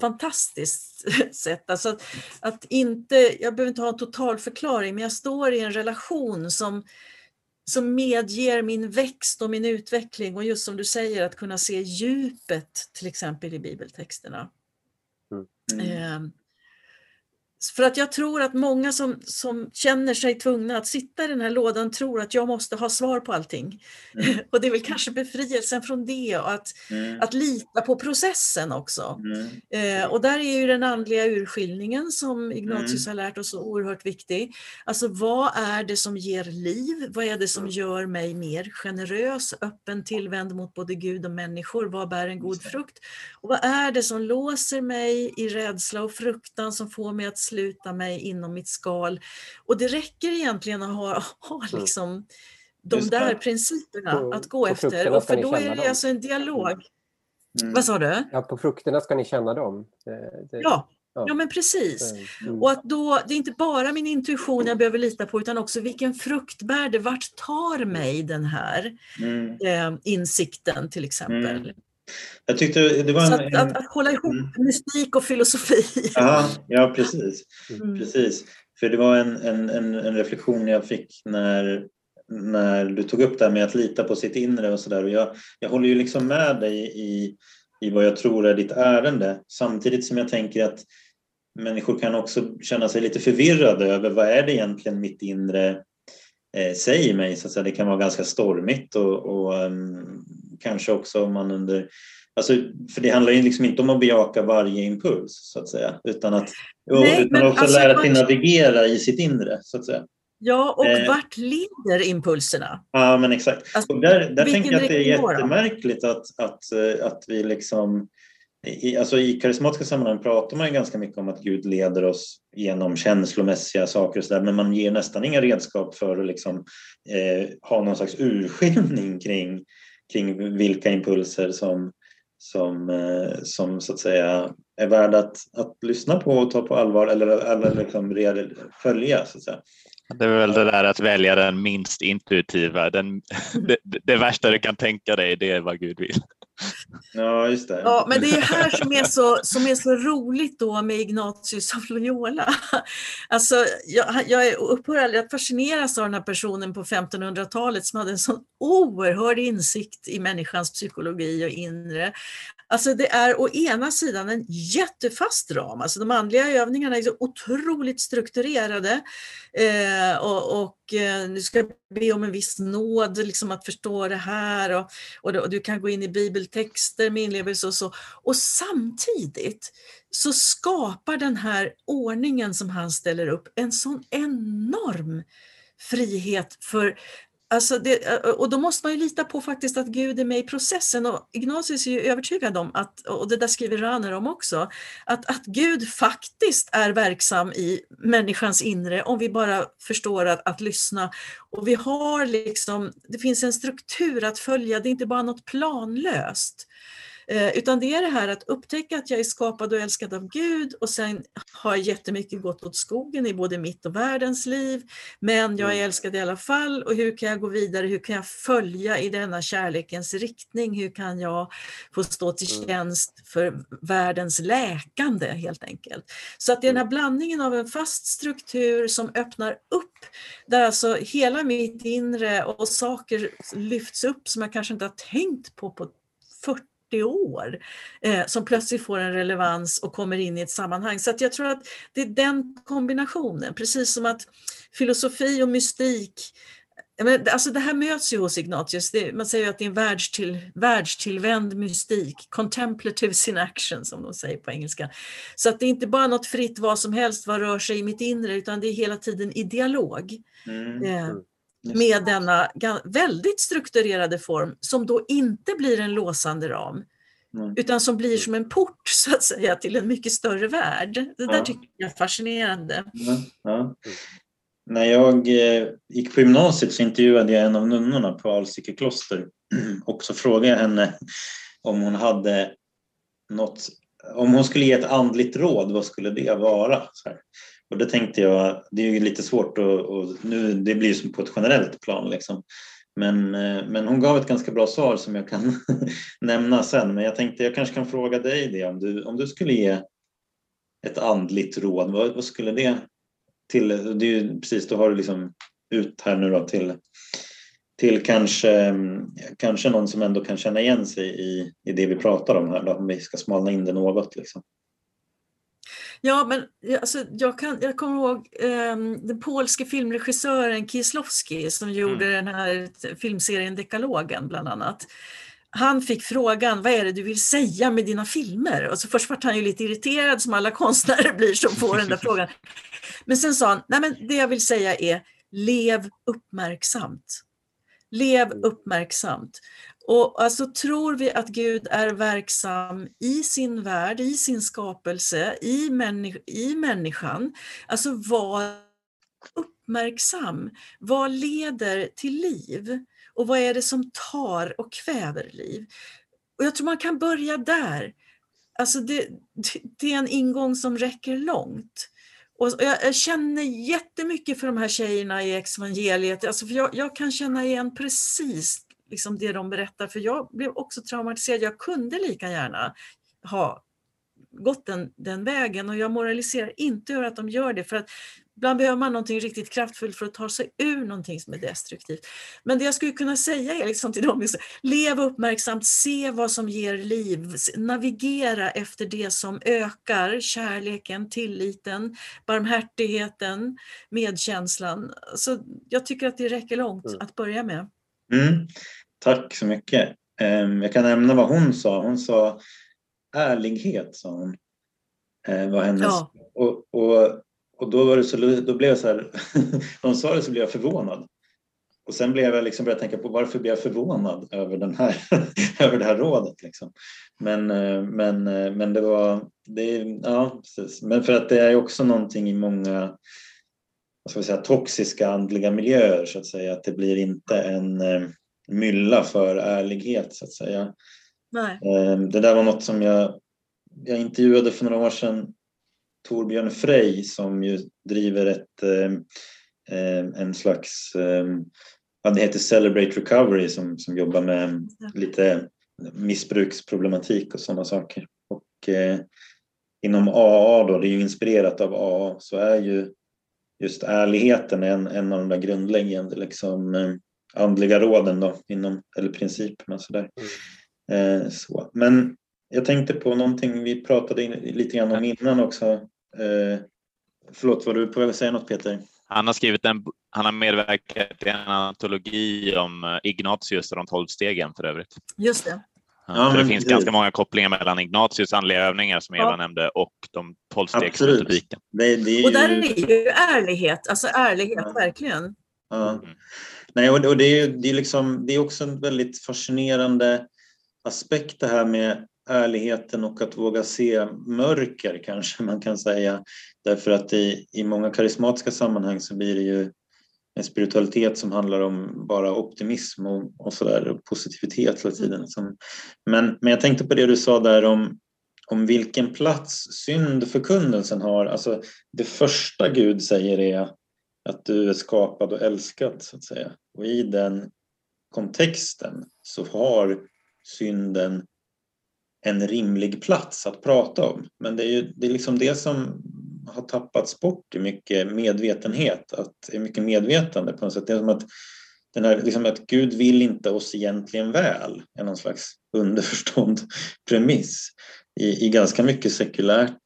fantastiskt sätt. Alltså att, att inte, jag behöver inte ha en total förklaring, men jag står i en relation som som medger min växt och min utveckling och just som du säger att kunna se djupet till exempel i bibeltexterna. Mm. För att jag tror att många som, som känner sig tvungna att sitta i den här lådan tror att jag måste ha svar på allting. Mm. och det är väl kanske befrielsen från det och att, mm. att lita på processen också. Mm. Eh, och där är ju den andliga urskiljningen som Ignatius mm. har lärt oss så oerhört viktig. Alltså vad är det som ger liv? Vad är det som gör mig mer generös, öppen, tillvänd mot både Gud och människor? Vad bär en god frukt? Och vad är det som låser mig i rädsla och fruktan som får mig att sluta mig inom mitt skal. Och det räcker egentligen att ha, ha mm. liksom de där principerna på, att gå efter. Och för då är det alltså en dialog. Mm. Vad sa du? Ja, på frukterna ska ni känna dem. Det, det, ja. Ja. ja, men precis. Mm. Och att då, det är inte bara min intuition jag behöver lita på utan också vilken frukt bär det? Vart tar mig den här mm. eh, insikten till exempel? Jag tyckte det var en, att, att, att, hålla ihop mm. mystik och filosofi. Ja, ja precis. Mm. precis. För det var en, en, en, en, reflektion jag fick när, när du tog upp det här med att lita på sitt inre och sådär. Jag, jag håller ju liksom med dig i, i vad jag tror är ditt ärende. Samtidigt som jag tänker att människor kan också känna sig lite förvirrade över vad är det egentligen mitt inre eh, säger mig. Så att säga. Det kan vara ganska stormigt och, och um, kanske också om man under Alltså, för det handlar ju liksom inte om att bejaka varje impuls så att säga utan att Nej, utan också alltså, lära sig navigera i sitt inre så att säga. Ja, och eh, vart leder impulserna? Ja, men exakt. Alltså, och där där tänker jag att det är jättemärkligt att, att, eh, att vi liksom i, alltså I karismatiska sammanhang pratar man ju ganska mycket om att Gud leder oss genom känslomässiga saker och så där, men man ger nästan inga redskap för att liksom, eh, ha någon slags urskiljning kring, kring vilka impulser som, som, eh, som så att säga är värda att, att lyssna på och ta på allvar eller, eller liksom följa. Så att säga. Det är väl det där att välja den minst intuitiva. Den, det, det värsta du kan tänka dig, det är vad Gud vill. Ja, just det. Ja, men det är här som är så, som är så roligt då med Ignatius av Loyola. Alltså, jag, jag upphör aldrig att fascineras av den här personen på 1500-talet som hade en sån oerhörd insikt i människans psykologi och inre. Alltså det är å ena sidan en jättefast ram, alltså de andliga övningarna är så otroligt strukturerade eh, och, och eh, du ska be om en viss nåd liksom att förstå det här och, och, och du kan gå in i bibeltexter med inlevelse och så. Och samtidigt så skapar den här ordningen som han ställer upp en sån enorm frihet för Alltså det, eh, eh, och då måste man ju lita på faktiskt att Gud är med i processen och Ignatius är ju övertygad om, att, och det där skriver Raner om också, att, att Gud faktiskt är verksam i människans inre om vi bara förstår att, att lyssna. Och vi har liksom, det finns en struktur att följa, det är inte bara något planlöst. Eh, utan det är det här att upptäcka att jag är skapad och älskad av Gud och sen har jättemycket gått åt skogen i både mitt och världens liv. Men jag är mm. älskad i alla fall och hur kan jag gå vidare? Hur kan jag följa i denna kärlekens riktning? Hur kan jag få stå till mm. tjänst för världens läkande helt enkelt? Så att det är den här mm. blandningen av en fast struktur som öppnar upp där alltså hela mitt inre och saker lyfts upp som jag kanske inte har tänkt på på 40 40 år eh, som plötsligt får en relevans och kommer in i ett sammanhang. Så jag tror att det är den kombinationen, precis som att filosofi och mystik men, alltså det här möts ju hos Ignatius. Det, man säger att det är en världstill, världstillvänd mystik, contemplatives in action som de säger på engelska. Så att det är inte bara något fritt vad som helst, vad rör sig i mitt inre, utan det är hela tiden i dialog. Mm. Med denna väldigt strukturerade form som då inte blir en låsande ram mm. utan som blir som en port så att säga till en mycket större värld. Det där ja. tycker jag är fascinerande. Ja, ja. När jag eh, gick på gymnasiet så intervjuade jag en av nunnorna på Alsike kloster och så frågade jag henne om hon hade något, om hon skulle ge ett andligt råd, vad skulle det vara? Och det tänkte jag, det är ju lite svårt och, och nu, det blir som på ett generellt plan liksom. Men, eh, men hon gav ett ganska bra svar som jag kan nämna sen. Men jag tänkte jag kanske kan fråga dig det om du, om du skulle ge ett andligt råd, vad, vad skulle det till? Det är ju precis, då har du liksom ut här nu då till, till kanske, mm, kanske någon som ändå kan känna igen sig i, i det vi pratar om här, då, om vi ska smalna in det något. Liksom. Ja, men alltså, jag, kan, jag kommer ihåg eh, den polske filmregissören Kieslowski som gjorde mm. den här filmserien Dekalogen bland annat. Han fick frågan, vad är det du vill säga med dina filmer? Och så först var han ju lite irriterad som alla konstnärer blir som får den där frågan. Men sen sa han, nej men det jag vill säga är, lev uppmärksamt. Lev mm. uppmärksamt. Och alltså tror vi att Gud är verksam i sin värld, i sin skapelse, i, människ i människan, alltså var uppmärksam. Vad leder till liv? Och vad är det som tar och kväver liv? Och jag tror man kan börja där. Alltså det, det är en ingång som räcker långt. Och jag, jag, känner jättemycket för de här tjejerna i evangeliet. Alltså för jag, jag kan känna igen precis liksom det de berättar, för jag blev också traumatiserad. Jag kunde lika gärna ha gått den, den vägen och jag moraliserar inte över att de gör det för att Ibland behöver man någonting riktigt kraftfullt för att ta sig ur någonting som är destruktivt. Men det jag skulle kunna säga är liksom till dem, lev uppmärksamt, se vad som ger liv, navigera efter det som ökar kärleken, tilliten, barmhärtigheten, medkänslan. Så jag tycker att det räcker långt mm. att börja med. Mm. Tack så mycket. Ehm, jag kan nämna vad hon sa. Hon sa ärlighet, sa hon. Eh, var hennes. Ja. Och, och och då, var det så, då blev jag så här, när hon sa det så blev jag förvånad. Och sen blev jag liksom började tänka på varför blev jag förvånad över, den här, över det här rådet. Liksom. Men, eh, men, eh, men det var, det, ja precis. Men för att det är också någonting i många ska vi säga, toxiska andliga miljöer så att säga, att det blir inte en eh, mylla för ärlighet så att säga. Nej. Det där var något som jag, jag intervjuade för några år sedan Torbjörn Frey som ju driver ett, eh, eh, en slags, eh, det heter Celebrate Recovery som, som jobbar med lite missbruksproblematik och sådana saker. Och eh, inom AA då, det är ju inspirerat av AA, så är ju just ärligheten en, en av de där grundläggande liksom, eh, andliga råden då, inom, eller principerna. Sådär. Mm. Eh, så. Men jag tänkte på någonting vi pratade in, lite grann om innan också. Eh, förlåt, var du på väg att säga något Peter? Han har skrivit en, han har medverkat i en antologi om eh, Ignatius och de tolv stegen för övrigt. Just det. Ja, det finns det. ganska många kopplingar mellan Ignatius andliga övningar som Eva ja. nämnde och de tolvstegsmetodiken. Och där är ju ärlighet, alltså ärlighet ja. verkligen. Ja. Mm. Nej, och, det, är, det, är liksom, det är också en väldigt fascinerande aspekt det här med ärligheten och att våga se mörker kanske man kan säga. Därför att i, i många karismatiska sammanhang så blir det ju en spiritualitet som handlar om bara optimism och, och sådär och positivitet hela tiden. Som, men, men jag tänkte på det du sa där om, om vilken plats syndförkunnelsen har. Alltså det första Gud säger är att du är skapad och älskad så att säga. Och i den kontexten så har synden en rimlig plats att prata om. Men det är ju det är liksom det som har tappats bort i mycket medvetenhet, att det är mycket medvetande på något sätt. Det är som att, den här, liksom att Gud vill inte oss egentligen väl, är någon slags underförstånd premiss i, i ganska mycket sekulärt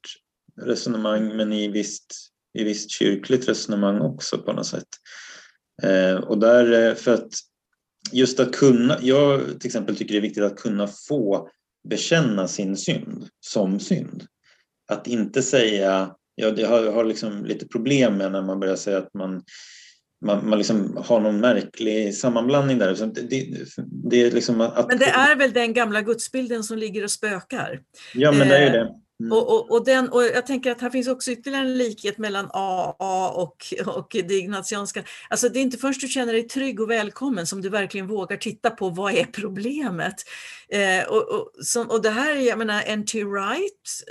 resonemang men i visst, i visst kyrkligt resonemang också på något sätt. Eh, och där, eh, för att just att kunna, jag till exempel tycker det är viktigt att kunna få bekänna sin synd som synd. Att inte säga, ja, jag har, har liksom lite problem med när man börjar säga att man, man, man liksom har någon märklig sammanblandning där. Det, det, det är liksom att, Men det är väl den gamla gudsbilden som ligger och spökar? Ja, men det är ju eh, det. Mm. Och, och, och, den, och jag tänker att här finns också ytterligare en likhet mellan AA och, och det ignatianska. Alltså det är inte först du känner dig trygg och välkommen som du verkligen vågar titta på vad är problemet. Eh, och, och, som, och det här är, jag menar, N.T. Wright,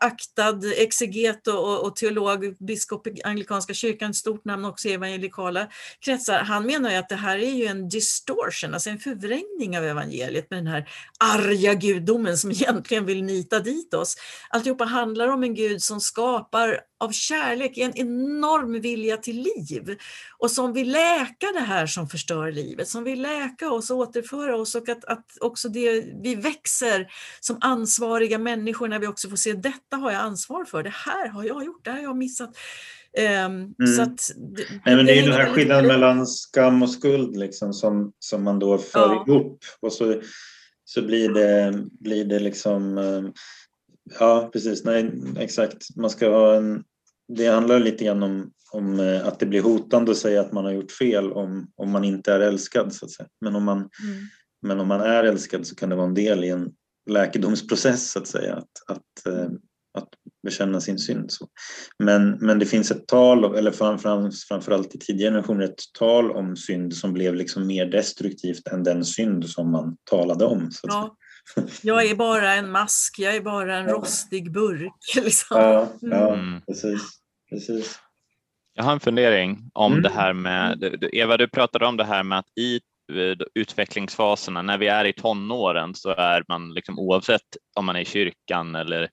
aktad exeget och, och teolog, biskop i anglikanska kyrkan, stort namn också i evangelikala kretsar. Han menar ju att det här är ju en distortion, alltså en förvrängning av evangeliet med den här arga gudomen som egentligen vill nita dit oss. Alltihopa handlar om en Gud som skapar av kärlek, en enorm vilja till liv och som vill läka det här som förstör livet, som vill läka oss och återföra oss och att, att också det, vi växer som ansvariga människor när vi också får se detta har jag ansvar för, det här har jag gjort, det här har jag missat. Um, mm. så att, det, Nej, men det är den här skillnaden mellan skam och skuld liksom, som, som man då för ja. ihop och så, så blir det, blir det liksom ehm, Ja, precis. Nej, exakt. Man ska ha en, det handlar lite grann om, om eh, att det blir hotande att säga att man har gjort fel om, om man inte är älskad. Så att säga. Men, om man, mm. men om man är älskad så kan det vara en del i en läkedomsprocess så att säga. Att, att, eh, att bekänna sin synd. Så. Men, men det finns ett tal, eller framför, framförallt i tidigare generationer, ett tal om synd som blev liksom mer destruktivt än den synd som man talade om. Så ja. Jag är bara en mask, jag är bara en rostig burk. Liksom. Ja, ja mm. precis, precis. Jag har en fundering om mm. det här med, Eva du pratade om det här med att i utvecklingsfaserna, när vi är i tonåren så är man liksom oavsett om man är i kyrkan eller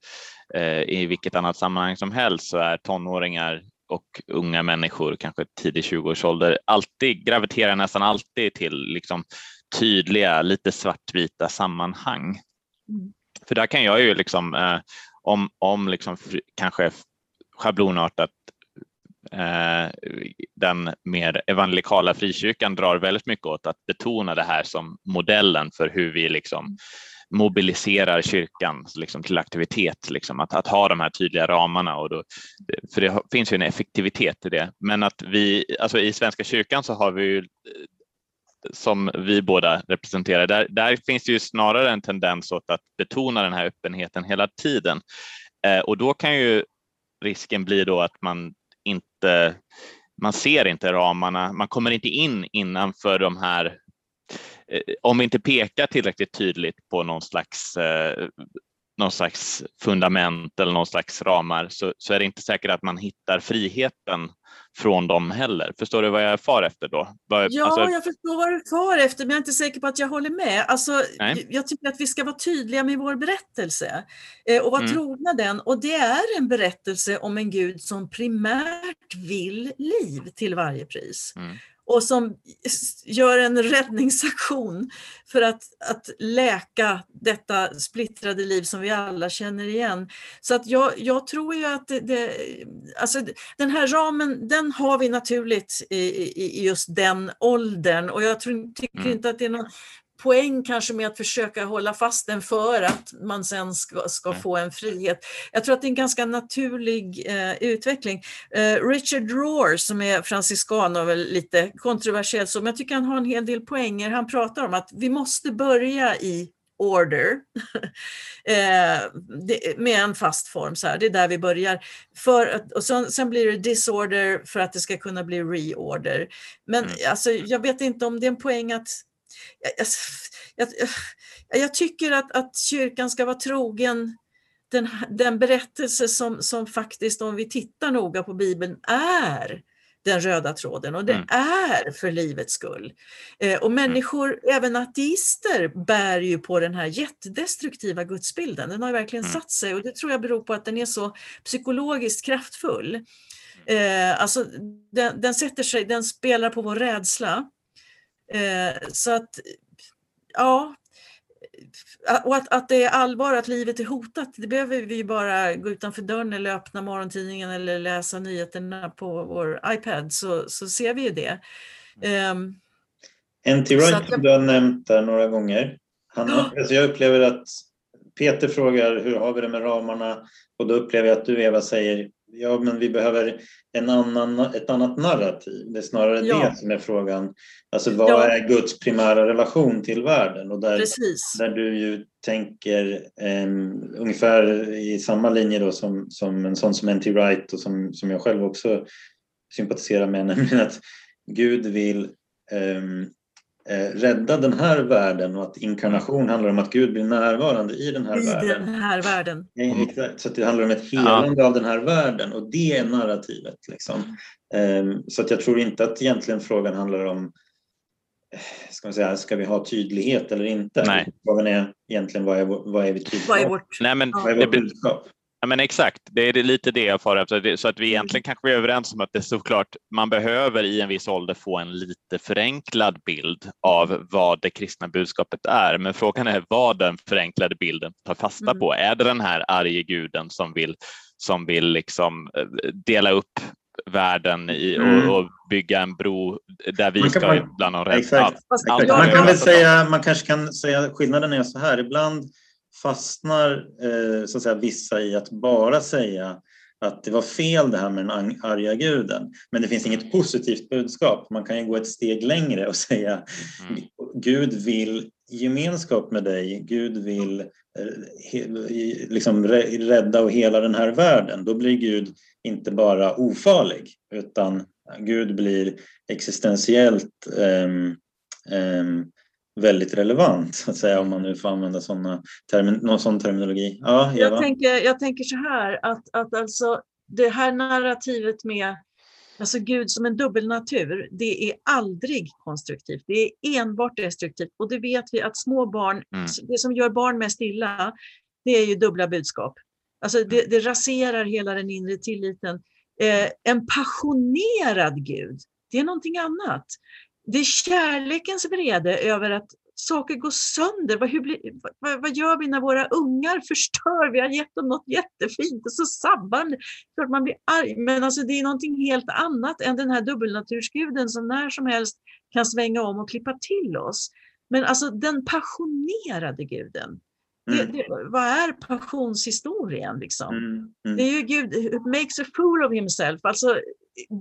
eh, i vilket annat sammanhang som helst så är tonåringar och unga människor, kanske tidig 20-årsålder, alltid graviterar nästan alltid till liksom tydliga, lite svartvita sammanhang. Mm. För där kan jag ju liksom, eh, om, om liksom kanske schablonartat eh, den mer evangelikala frikyrkan drar väldigt mycket åt att betona det här som modellen för hur vi liksom mobiliserar kyrkan liksom till aktivitet, liksom, att, att ha de här tydliga ramarna. Och då, för det finns ju en effektivitet i det. Men att vi, alltså i Svenska kyrkan så har vi ju som vi båda representerar, där, där finns det ju snarare en tendens åt att betona den här öppenheten hela tiden. Eh, och då kan ju risken bli då att man inte, man ser inte ramarna, man kommer inte in innanför de här eh, om vi inte pekar tillräckligt tydligt på någon slags eh, någon slags fundament eller någon slags ramar så, så är det inte säkert att man hittar friheten från dem heller. Förstår du vad jag far efter då? Vad, ja, alltså... jag förstår vad du far efter men jag är inte säker på att jag håller med. Alltså, jag tycker att vi ska vara tydliga med vår berättelse eh, och vara mm. trogna den och det är en berättelse om en Gud som primärt vill liv till varje pris. Mm och som gör en räddningsaktion för att, att läka detta splittrade liv som vi alla känner igen. Så att jag, jag tror ju att det, det, alltså den här ramen, den har vi naturligt i, i, i just den åldern och jag tror, tycker mm. inte att det är någon poäng kanske med att försöka hålla fast den för att man sen ska, ska mm. få en frihet. Jag tror att det är en ganska naturlig eh, utveckling. Eh, Richard Rohr som är franciskan och väl lite kontroversiell så, men jag tycker han har en hel del poänger. Han pratar om att vi måste börja i order eh, det, med en fast form. Så här. Det är där vi börjar. För att, och sen, sen, blir det disorder för att det ska kunna bli reorder. Men mm. alltså, jag vet inte om det är en poäng att jag, jag, jag, tycker att, att kyrkan ska vara trogen den, den berättelse som, som faktiskt, om vi tittar noga på Bibeln, är den röda tråden och det mm. är för livets skull. Eh, och mm. människor, mm. även ateister, bär ju på den här jättedestruktiva gudsbilden. Den har verkligen mm. satt sig och det tror jag beror på att den är så psykologiskt kraftfull. Mm. Eh, alltså, den, den sätter sig, den spelar på vår rädsla. Eh, så att, ja, och att, att det är allvar, att livet är hotat, det behöver vi bara gå utanför dörren eller öppna morgontidningen eller läsa nyheterna på vår iPad så, så ser vi ju det. Um, N.T. Wright jag... du har nämnt där några gånger. Han, alltså jag upplever att Peter frågar hur har vi det med ramarna och då upplever jag att du Eva säger ja men vi behöver en annan, ett annat narrativ. Det är snarare ja. det som är frågan. Alltså vad ja. är Guds primära relation till världen? Och där, där du ju tänker eh, ungefär i samma linje då som, som en sån som N.T. Wright och som, som jag själv också sympatiserar med, nämligen att Gud vill eh, eh, rädda den här världen och att inkarnation handlar om att Gud blir närvarande i den här I världen. Den här världen. Mm. Så det handlar om ett helande ja. av den här världen och det är narrativet. Liksom. Eh, så att jag tror inte att egentligen frågan handlar om eh, ska, man säga, ska vi ha tydlighet eller inte? Nej. Frågan är egentligen vad är, vad är vi tydliga vad är vårt, Nej, men, vad är vårt budskap? Ja, men exakt, det är lite det jag far efter. Så att vi mm. egentligen kanske är överens om att det är såklart man behöver i en viss ålder få en lite förenklad bild av vad det kristna budskapet är. Men frågan är vad den förenklade bilden tar fasta mm. på. Är det den här arge guden som vill, som vill liksom eh, dela upp världen i, mm. och, och, bygga en bro där vi ska man, bland de rädda. Man kan väl säga, man kanske kan säga skillnaden är så här, ibland fastnar eh, så att säga, vissa i att bara säga att det var fel det här med den arga guden. Men det finns inget positivt budskap. Man kan ju gå ett steg längre och säga mm. Gud vill gemenskap med dig. Gud vill eh, liksom rädda och hela den här världen. Då blir Gud inte bara ofarlig utan Gud blir existentiellt um, um, väldigt relevant, så att säga, om man nu får använda såna termin, någon sån terminologi. Ja, Eva? jag, tänker, jag tänker så här, att, att alltså det här narrativet med alltså Gud som en dubbelnatur, det är aldrig konstruktivt. Det är enbart destruktivt och det vet vi att små barn, mm. det som gör barn mest illa, det är ju dubbla budskap. Alltså det, det raserar hela den inre tilliten. Eh, en passionerad Gud, det är någonting annat. Det är kärlekens vrede över att saker går sönder. Vad, blir, vad, vad, gör vi när våra ungar förstör? Vi har gett dem något jättefint och så sabbar Klart man blir arg, men alltså det är någonting helt annat än den här dubbelnatursguden som när som helst kan svänga om och klippa till oss. Men alltså den passionerade guden, det, mm. det, vad är passionshistorien? Liksom? Mm. Mm. Det är ju Gud, makes a fool of himself, alltså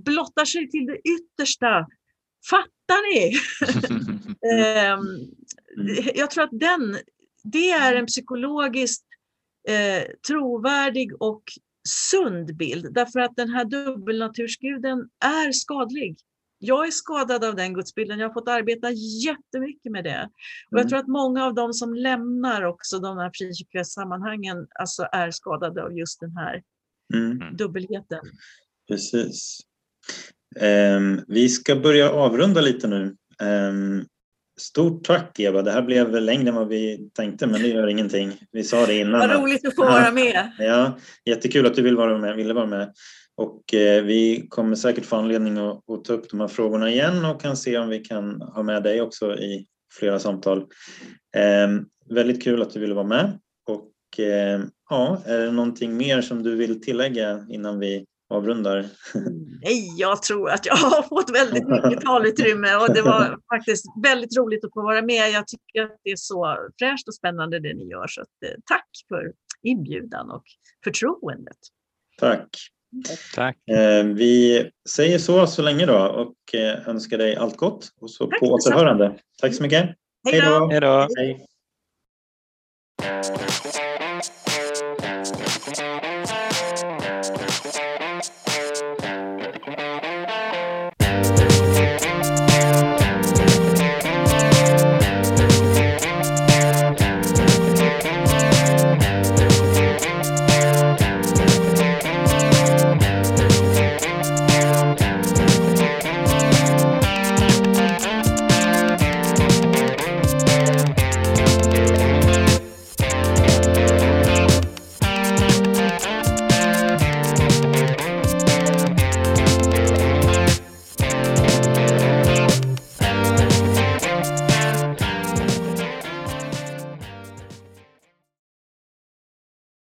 blottar sig till det yttersta. Fattar ni? um, jag tror att den, det är en psykologiskt eh, trovärdig och sund bild, därför att den här dubbelnatursguden är skadlig jag är skadad av den gudsbilden. Jag har fått arbeta jättemycket med det. Och jag mm. tror att många av dem som lämnar också de här frikyrkliga sammanhangen alltså är skadade av just den här mm. dubbelheten. Precis. Um, vi ska börja avrunda lite nu. Um, stort tack Eva, det här blev längre än vad vi tänkte men det gör ingenting. Vi sa det innan. Vad roligt att få vara med. Ja, jättekul att du vill vara med, ville vara med. Och eh, vi kommer säkert få anledning att, att, ta upp de här frågorna igen och kan se om vi kan ha med dig också i flera samtal. Eh, väldigt kul att du ville vara med. Och eh, ja, är det någonting mer som du vill tillägga innan vi avrundar? Nej, jag tror att jag har fått väldigt mycket talutrymme och det var faktiskt väldigt roligt att få vara med. Jag tycker att det är så fräscht och spännande det ni gör. Så att, eh, tack för inbjudan och förtroendet. Tack. Tack. Eh, vi säger så så länge då och eh, önskar dig allt gott och så Tack på återhörande. Tack så mycket. Hej då. Hej då.